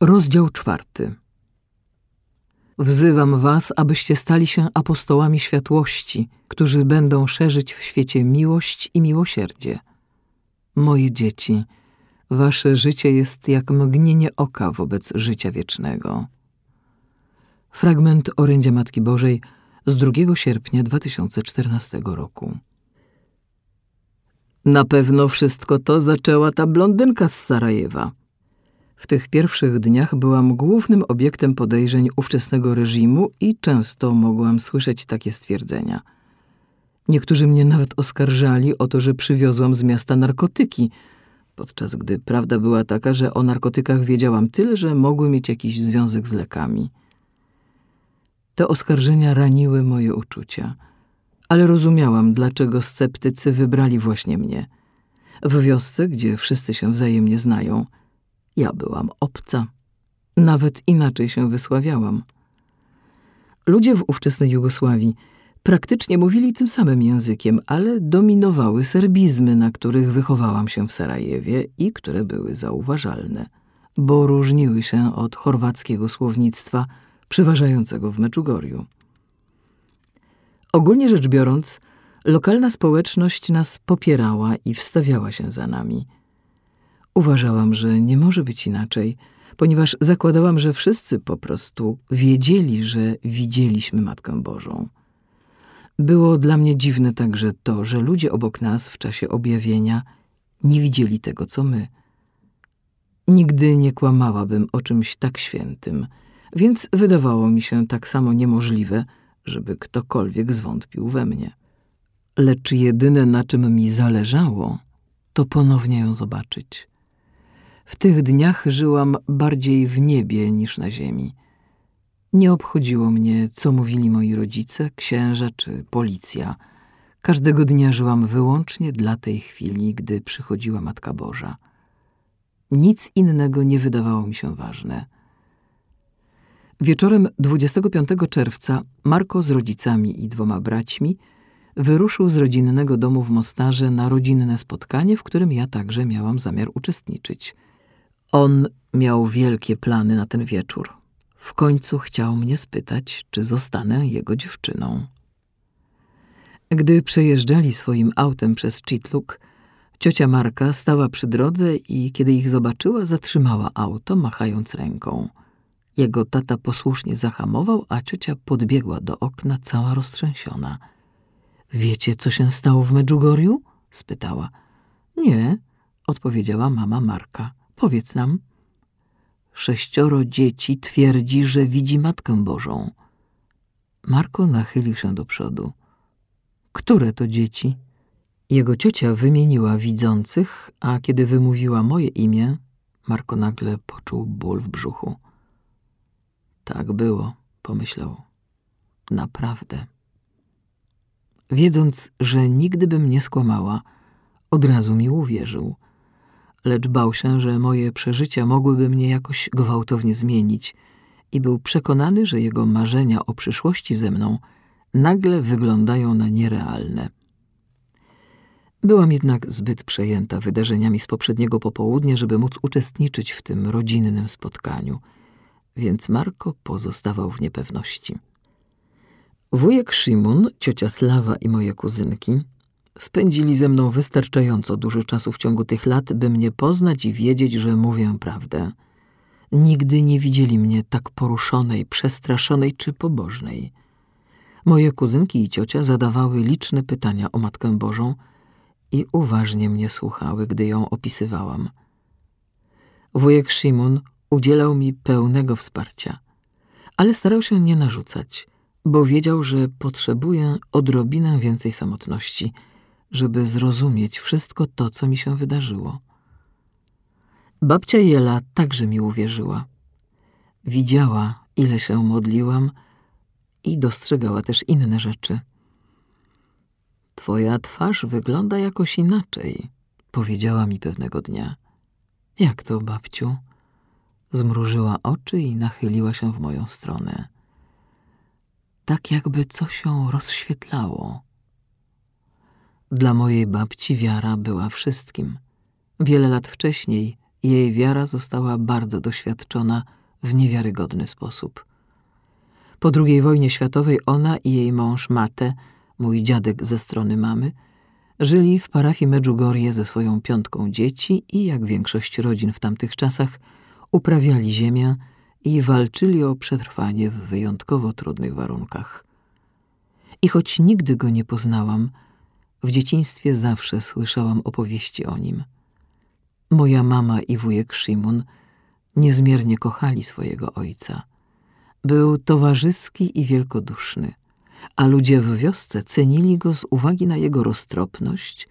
Rozdział czwarty. Wzywam was, abyście stali się apostołami światłości, którzy będą szerzyć w świecie miłość i miłosierdzie. Moje dzieci, wasze życie jest jak mgnienie oka wobec życia wiecznego. Fragment orędzia Matki Bożej z 2 sierpnia 2014 roku. Na pewno wszystko to zaczęła ta blondynka z Sarajewa. W tych pierwszych dniach byłam głównym obiektem podejrzeń ówczesnego reżimu i często mogłam słyszeć takie stwierdzenia. Niektórzy mnie nawet oskarżali o to, że przywiozłam z miasta narkotyki, podczas gdy prawda była taka, że o narkotykach wiedziałam tyle, że mogły mieć jakiś związek z lekami. Te oskarżenia raniły moje uczucia, ale rozumiałam, dlaczego sceptycy wybrali właśnie mnie. W wiosce, gdzie wszyscy się wzajemnie znają – ja byłam obca. Nawet inaczej się wysławiałam. Ludzie w ówczesnej Jugosławii praktycznie mówili tym samym językiem, ale dominowały serbizmy, na których wychowałam się w Sarajewie i które były zauważalne, bo różniły się od chorwackiego słownictwa przeważającego w Meczugorju. Ogólnie rzecz biorąc, lokalna społeczność nas popierała i wstawiała się za nami – Uważałam, że nie może być inaczej, ponieważ zakładałam, że wszyscy po prostu wiedzieli, że widzieliśmy Matkę Bożą. Było dla mnie dziwne także to, że ludzie obok nas w czasie objawienia nie widzieli tego, co my. Nigdy nie kłamałabym o czymś tak świętym, więc wydawało mi się tak samo niemożliwe, żeby ktokolwiek zwątpił we mnie. Lecz jedyne, na czym mi zależało, to ponownie ją zobaczyć. W tych dniach żyłam bardziej w niebie niż na ziemi. Nie obchodziło mnie, co mówili moi rodzice, księża czy policja. Każdego dnia żyłam wyłącznie dla tej chwili, gdy przychodziła Matka Boża. Nic innego nie wydawało mi się ważne. Wieczorem 25 czerwca Marko z rodzicami i dwoma braćmi wyruszył z rodzinnego domu w Mostarze na rodzinne spotkanie, w którym ja także miałam zamiar uczestniczyć – on miał wielkie plany na ten wieczór. W końcu chciał mnie spytać, czy zostanę jego dziewczyną. Gdy przejeżdżali swoim autem przez Chitluk, ciocia Marka stała przy drodze i kiedy ich zobaczyła, zatrzymała auto, machając ręką. Jego tata posłusznie zahamował, a ciocia podbiegła do okna, cała roztrzęsiona. – Wiecie, co się stało w Medjugorju? – spytała. – Nie – odpowiedziała mama Marka. Powiedz nam. Sześcioro dzieci twierdzi, że widzi Matkę Bożą. Marko nachylił się do przodu. Które to dzieci? Jego ciocia wymieniła widzących, a kiedy wymówiła moje imię, Marko nagle poczuł ból w brzuchu. Tak było, pomyślał. Naprawdę. Wiedząc, że nigdy bym nie skłamała, od razu mi uwierzył – lecz bał się, że moje przeżycia mogłyby mnie jakoś gwałtownie zmienić i był przekonany, że jego marzenia o przyszłości ze mną nagle wyglądają na nierealne. Byłam jednak zbyt przejęta wydarzeniami z poprzedniego popołudnia, żeby móc uczestniczyć w tym rodzinnym spotkaniu, więc Marko pozostawał w niepewności. Wujek Szymun, ciocia Slawa i moje kuzynki Spędzili ze mną wystarczająco dużo czasu w ciągu tych lat, by mnie poznać i wiedzieć, że mówię prawdę. Nigdy nie widzieli mnie tak poruszonej, przestraszonej czy pobożnej. Moje kuzynki i ciocia zadawały liczne pytania o Matkę Bożą i uważnie mnie słuchały, gdy ją opisywałam. Wujek Szymun udzielał mi pełnego wsparcia, ale starał się nie narzucać, bo wiedział, że potrzebuję odrobinę więcej samotności – żeby zrozumieć wszystko to, co mi się wydarzyło. Babcia Jela także mi uwierzyła. Widziała, ile się modliłam i dostrzegała też inne rzeczy. Twoja twarz wygląda jakoś inaczej, powiedziała mi pewnego dnia. Jak to, babciu? Zmrużyła oczy i nachyliła się w moją stronę. Tak jakby coś się rozświetlało. Dla mojej babci wiara była wszystkim. Wiele lat wcześniej jej wiara została bardzo doświadczona w niewiarygodny sposób. Po II wojnie światowej ona i jej mąż Mate, mój dziadek ze strony mamy, żyli w parafii Medjugorje ze swoją piątką dzieci i, jak większość rodzin w tamtych czasach, uprawiali ziemię i walczyli o przetrwanie w wyjątkowo trudnych warunkach. I choć nigdy go nie poznałam, w dzieciństwie zawsze słyszałam opowieści o nim. Moja mama i wujek Szymun niezmiernie kochali swojego ojca. Był towarzyski i wielkoduszny, a ludzie w wiosce cenili go z uwagi na jego roztropność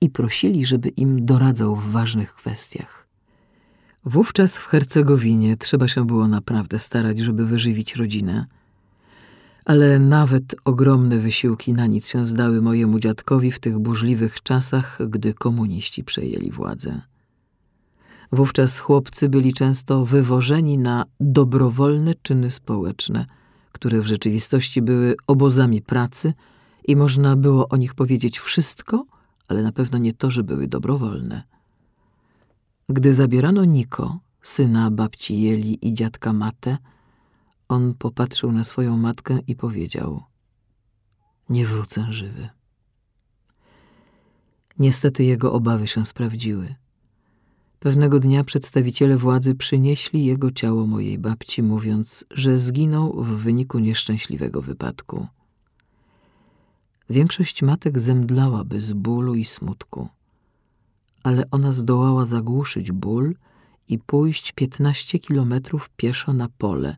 i prosili, żeby im doradzał w ważnych kwestiach. Wówczas w Hercegowinie trzeba się było naprawdę starać, żeby wyżywić rodzinę, ale nawet ogromne wysiłki na nic się zdały mojemu dziadkowi w tych burzliwych czasach, gdy komuniści przejęli władzę. Wówczas chłopcy byli często wywożeni na dobrowolne czyny społeczne, które w rzeczywistości były obozami pracy i można było o nich powiedzieć wszystko, ale na pewno nie to, że były dobrowolne. Gdy zabierano Niko, syna babci Jeli i dziadka Mate, on popatrzył na swoją matkę i powiedział: Nie wrócę żywy. Niestety jego obawy się sprawdziły. Pewnego dnia przedstawiciele władzy przynieśli jego ciało mojej babci, mówiąc, że zginął w wyniku nieszczęśliwego wypadku. Większość matek zemdlałaby z bólu i smutku, ale ona zdołała zagłuszyć ból i pójść piętnaście kilometrów pieszo na pole,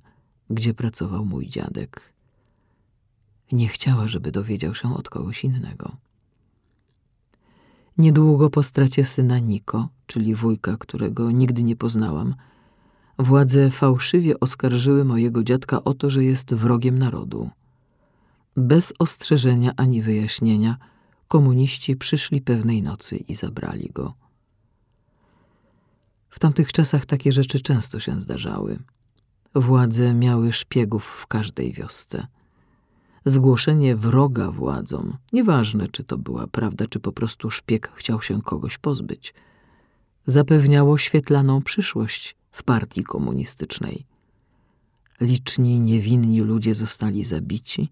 gdzie pracował mój dziadek. Nie chciała, żeby dowiedział się od kogoś innego. Niedługo po stracie syna Niko, czyli wujka, którego nigdy nie poznałam, władze fałszywie oskarżyły mojego dziadka o to, że jest wrogiem narodu. Bez ostrzeżenia ani wyjaśnienia komuniści przyszli pewnej nocy i zabrali go. W tamtych czasach takie rzeczy często się zdarzały. Władze miały szpiegów w każdej wiosce. Zgłoszenie wroga władzom, nieważne czy to była prawda, czy po prostu szpieg chciał się kogoś pozbyć, zapewniało świetlaną przyszłość w partii komunistycznej. Liczni, niewinni ludzie zostali zabici,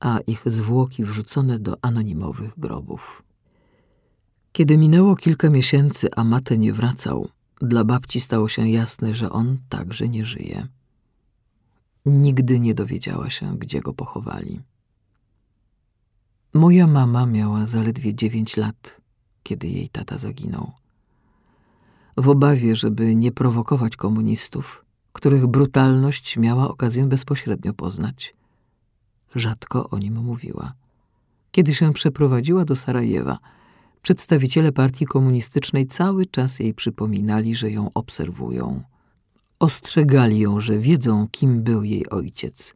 a ich zwłoki wrzucone do anonimowych grobów. Kiedy minęło kilka miesięcy, a Mate nie wracał, dla babci stało się jasne, że on także nie żyje. Nigdy nie dowiedziała się, gdzie go pochowali. Moja mama miała zaledwie dziewięć lat, kiedy jej tata zaginął. W obawie, żeby nie prowokować komunistów, których brutalność miała okazję bezpośrednio poznać, rzadko o nim mówiła. Kiedy się przeprowadziła do Sarajewa, Przedstawiciele partii komunistycznej cały czas jej przypominali, że ją obserwują. Ostrzegali ją, że wiedzą, kim był jej ojciec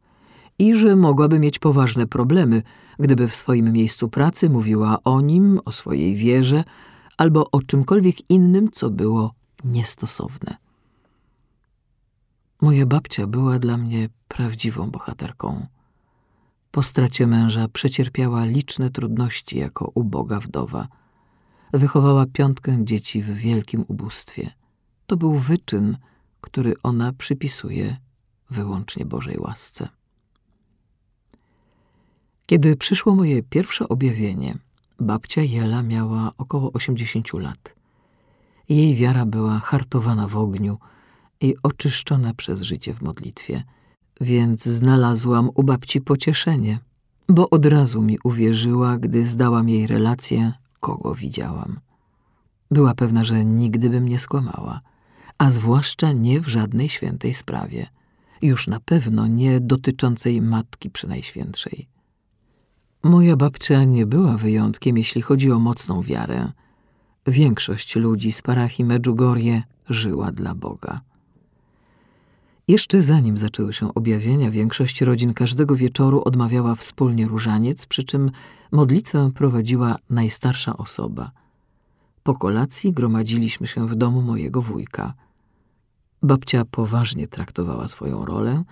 i że mogłaby mieć poważne problemy, gdyby w swoim miejscu pracy mówiła o nim, o swojej wierze albo o czymkolwiek innym, co było niestosowne. Moja babcia była dla mnie prawdziwą bohaterką. Po stracie męża przecierpiała liczne trudności jako uboga wdowa – wychowała piątkę dzieci w wielkim ubóstwie. To był wyczyn, który ona przypisuje wyłącznie Bożej łasce. Kiedy przyszło moje pierwsze objawienie, babcia Jela miała około osiemdziesięciu lat. Jej wiara była hartowana w ogniu i oczyszczona przez życie w modlitwie, więc znalazłam u babci pocieszenie, bo od razu mi uwierzyła, gdy zdałam jej relację kogo widziałam. Była pewna, że nigdy bym nie skłamała, a zwłaszcza nie w żadnej świętej sprawie, już na pewno nie dotyczącej Matki Przenajświętszej. Moja babcia nie była wyjątkiem, jeśli chodzi o mocną wiarę. Większość ludzi z parafii Medjugorje żyła dla Boga. Jeszcze zanim zaczęły się objawienia, większość rodzin każdego wieczoru odmawiała wspólnie różaniec, przy czym modlitwę prowadziła najstarsza osoba. Po kolacji gromadziliśmy się w domu mojego wujka. Babcia poważnie traktowała swoją rolę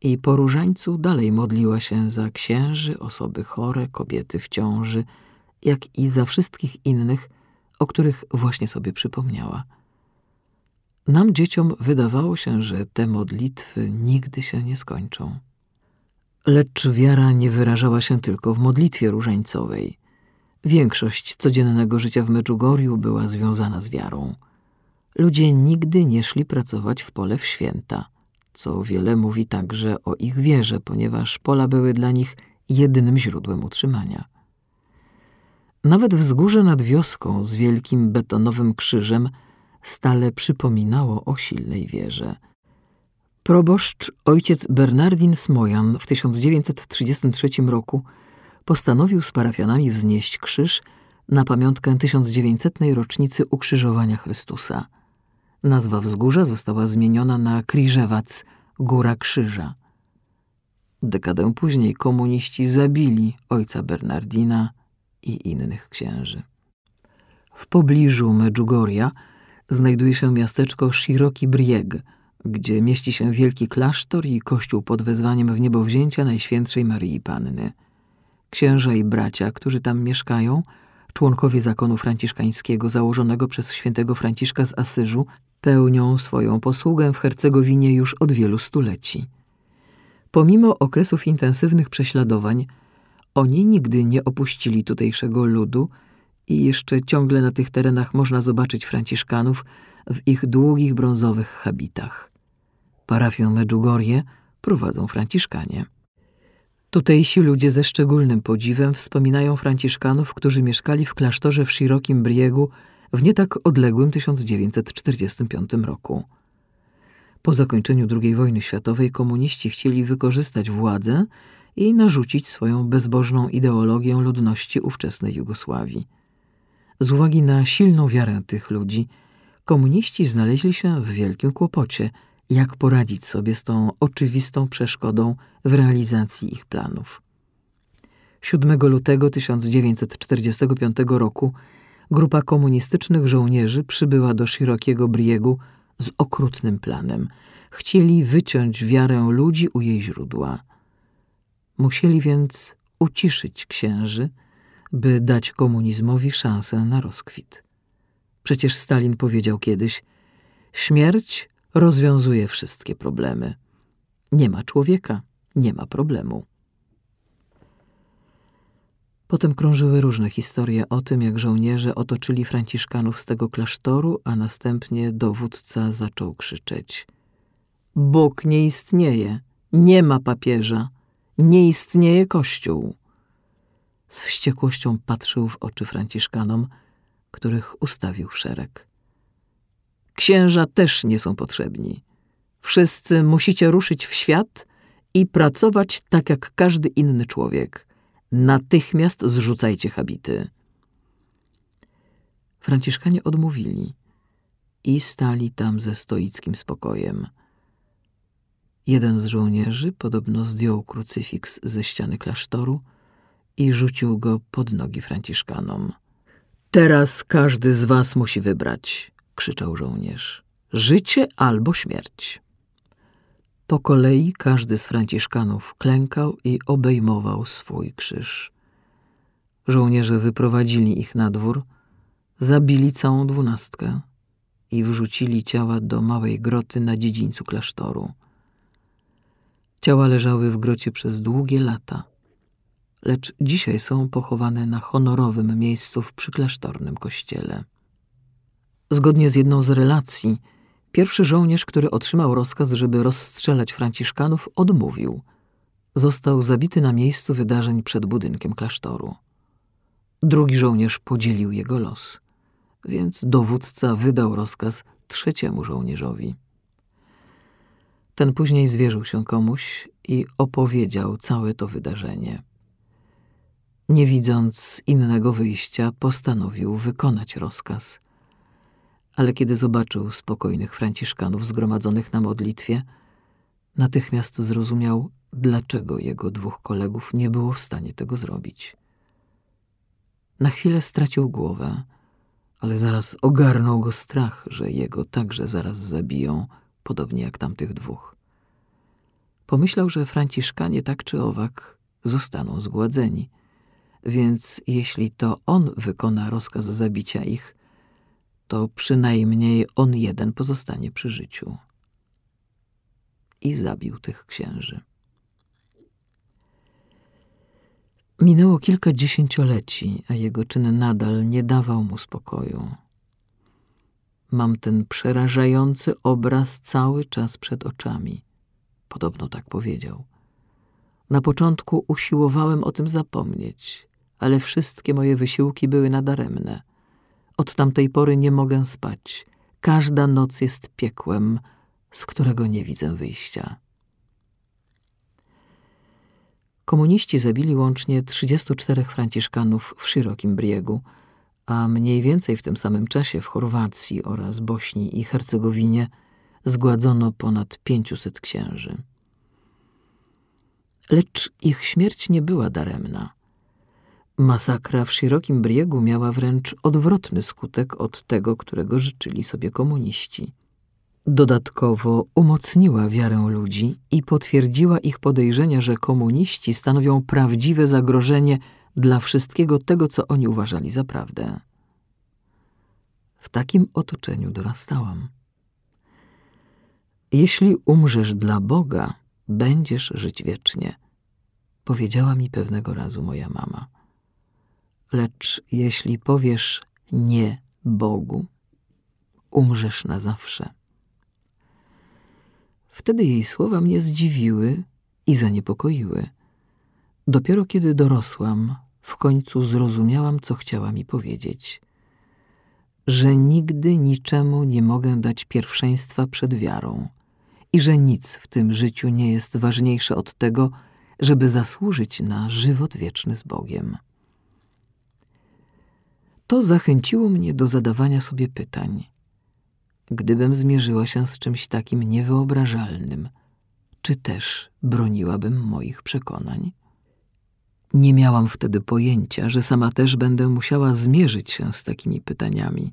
i po różańcu dalej modliła się za księży, osoby chore, kobiety w ciąży, jak i za wszystkich innych, o których właśnie sobie przypomniała. Nam, dzieciom, wydawało się, że te modlitwy nigdy się nie skończą. Lecz wiara nie wyrażała się tylko w modlitwie różańcowej. Większość codziennego życia w Medjugorju była związana z wiarą. Ludzie nigdy nie szli pracować w pole w święta, co wiele mówi także o ich wierze, ponieważ pola były dla nich jedynym źródłem utrzymania. Nawet wzgórze nad wioską z wielkim betonowym krzyżem stale przypominało o silnej wierze. Proboszcz ojciec Bernardin Smojan w 1933 roku postanowił z parafianami wznieść krzyż na pamiątkę 1900. rocznicy ukrzyżowania Chrystusa. Nazwa wzgórza została zmieniona na Kriżewac, Góra Krzyża. Dekadę później komuniści zabili ojca Bernardina i innych księży. W pobliżu Medjugorja znajduje się miasteczko Shiroki Brieg, gdzie mieści się wielki klasztor i kościół pod wezwaniem w niebowzięcia Najświętszej Maryi Panny. Księża i bracia, którzy tam mieszkają, członkowie zakonu franciszkańskiego założonego przez świętego Franciszka z Asyżu, pełnią swoją posługę w Hercegowinie już od wielu stuleci. Pomimo okresów intensywnych prześladowań, oni nigdy nie opuścili tutejszego ludu i jeszcze ciągle na tych terenach można zobaczyć Franciszkanów w ich długich brązowych habitach. Parafię Medjugorje prowadzą Franciszkanie. Tutejsi ludzie ze szczególnym podziwem wspominają Franciszkanów, którzy mieszkali w klasztorze w Shirokim Briegu w nie tak odległym 1945 roku. Po zakończeniu II wojny światowej komuniści chcieli wykorzystać władzę i narzucić swoją bezbożną ideologię ludności ówczesnej Jugosławii. Z uwagi na silną wiarę tych ludzi, komuniści znaleźli się w wielkim kłopocie, jak poradzić sobie z tą oczywistą przeszkodą w realizacji ich planów. 7 lutego 1945 roku grupa komunistycznych żołnierzy przybyła do szerokiego Briegu z okrutnym planem. Chcieli wyciąć wiarę ludzi u jej źródła. Musieli więc uciszyć księży, by dać komunizmowi szansę na rozkwit. Przecież Stalin powiedział kiedyś: Śmierć rozwiązuje wszystkie problemy. Nie ma człowieka, nie ma problemu. Potem krążyły różne historie o tym, jak żołnierze otoczyli Franciszkanów z tego klasztoru, a następnie dowódca zaczął krzyczeć: Bóg nie istnieje, nie ma papieża, nie istnieje kościół. Z wściekłością patrzył w oczy Franciszkanom, których ustawił w szereg. Księża też nie są potrzebni. Wszyscy musicie ruszyć w świat i pracować tak jak każdy inny człowiek. Natychmiast zrzucajcie habity. Franciszkanie odmówili i stali tam ze stoickim spokojem. Jeden z żołnierzy podobno zdjął krucyfiks ze ściany klasztoru i rzucił go pod nogi Franciszkanom. Teraz każdy z was musi wybrać, krzyczał żołnierz. Życie albo śmierć. Po kolei każdy z Franciszkanów klękał i obejmował swój krzyż. Żołnierze wyprowadzili ich na dwór, zabili całą dwunastkę i wrzucili ciała do małej groty na dziedzińcu klasztoru. Ciała leżały w grocie przez długie lata, lecz dzisiaj są pochowane na honorowym miejscu w przyklasztornym kościele. Zgodnie z jedną z relacji, pierwszy żołnierz, który otrzymał rozkaz, żeby rozstrzelać Franciszkanów, odmówił. Został zabity na miejscu wydarzeń przed budynkiem klasztoru. Drugi żołnierz podzielił jego los, więc dowódca wydał rozkaz trzeciemu żołnierzowi. Ten później zwierzył się komuś i opowiedział całe to wydarzenie. Nie widząc innego wyjścia, postanowił wykonać rozkaz. Ale kiedy zobaczył spokojnych Franciszkanów zgromadzonych na modlitwie, natychmiast zrozumiał, dlaczego jego dwóch kolegów nie było w stanie tego zrobić. Na chwilę stracił głowę, ale zaraz ogarnął go strach, że jego także zaraz zabiją – podobnie jak tamtych dwóch. Pomyślał, że Franciszkanie tak czy owak zostaną zgładzeni, więc jeśli to on wykona rozkaz zabicia ich, to przynajmniej on jeden pozostanie przy życiu. I zabił tych księży. Minęło kilka dziesięcioleci, a jego czyn nadal nie dawał mu spokoju. Mam ten przerażający obraz cały czas przed oczami. Podobno tak powiedział. Na początku usiłowałem o tym zapomnieć, ale wszystkie moje wysiłki były nadaremne. Od tamtej pory nie mogę spać. Każda noc jest piekłem, z którego nie widzę wyjścia. Komuniści zabili łącznie 34 franciszkanów w Szerokim Briegu, a mniej więcej w tym samym czasie w Chorwacji oraz Bośni i Hercegowinie zgładzono ponad 500 księży. Lecz ich śmierć nie była daremna. Masakra w Szerokim Briegu miała wręcz odwrotny skutek od tego, którego życzyli sobie komuniści. Dodatkowo umocniła wiarę ludzi i potwierdziła ich podejrzenia, że komuniści stanowią prawdziwe zagrożenie dla wszystkiego tego, co oni uważali za prawdę. W takim otoczeniu dorastałam. Jeśli umrzesz dla Boga, będziesz żyć wiecznie, powiedziała mi pewnego razu moja mama. Lecz jeśli powiesz nie Bogu, umrzesz na zawsze. Wtedy jej słowa mnie zdziwiły i zaniepokoiły. Dopiero kiedy dorosłam, w końcu zrozumiałam, co chciała mi powiedzieć. Że nigdy niczemu nie mogę dać pierwszeństwa przed wiarą i że nic w tym życiu nie jest ważniejsze od tego, żeby zasłużyć na żywot wieczny z Bogiem. To zachęciło mnie do zadawania sobie pytań. Gdybym zmierzyła się z czymś takim niewyobrażalnym, czy też broniłabym moich przekonań? Nie miałam wtedy pojęcia, że sama też będę musiała zmierzyć się z takimi pytaniami.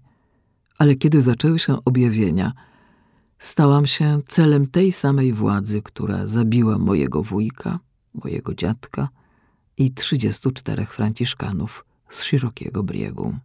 Ale kiedy zaczęły się objawienia, stałam się celem tej samej władzy, która zabiła mojego wujka, mojego dziadka i trzydziestu czterech franciszkanów z szerokiego briegu.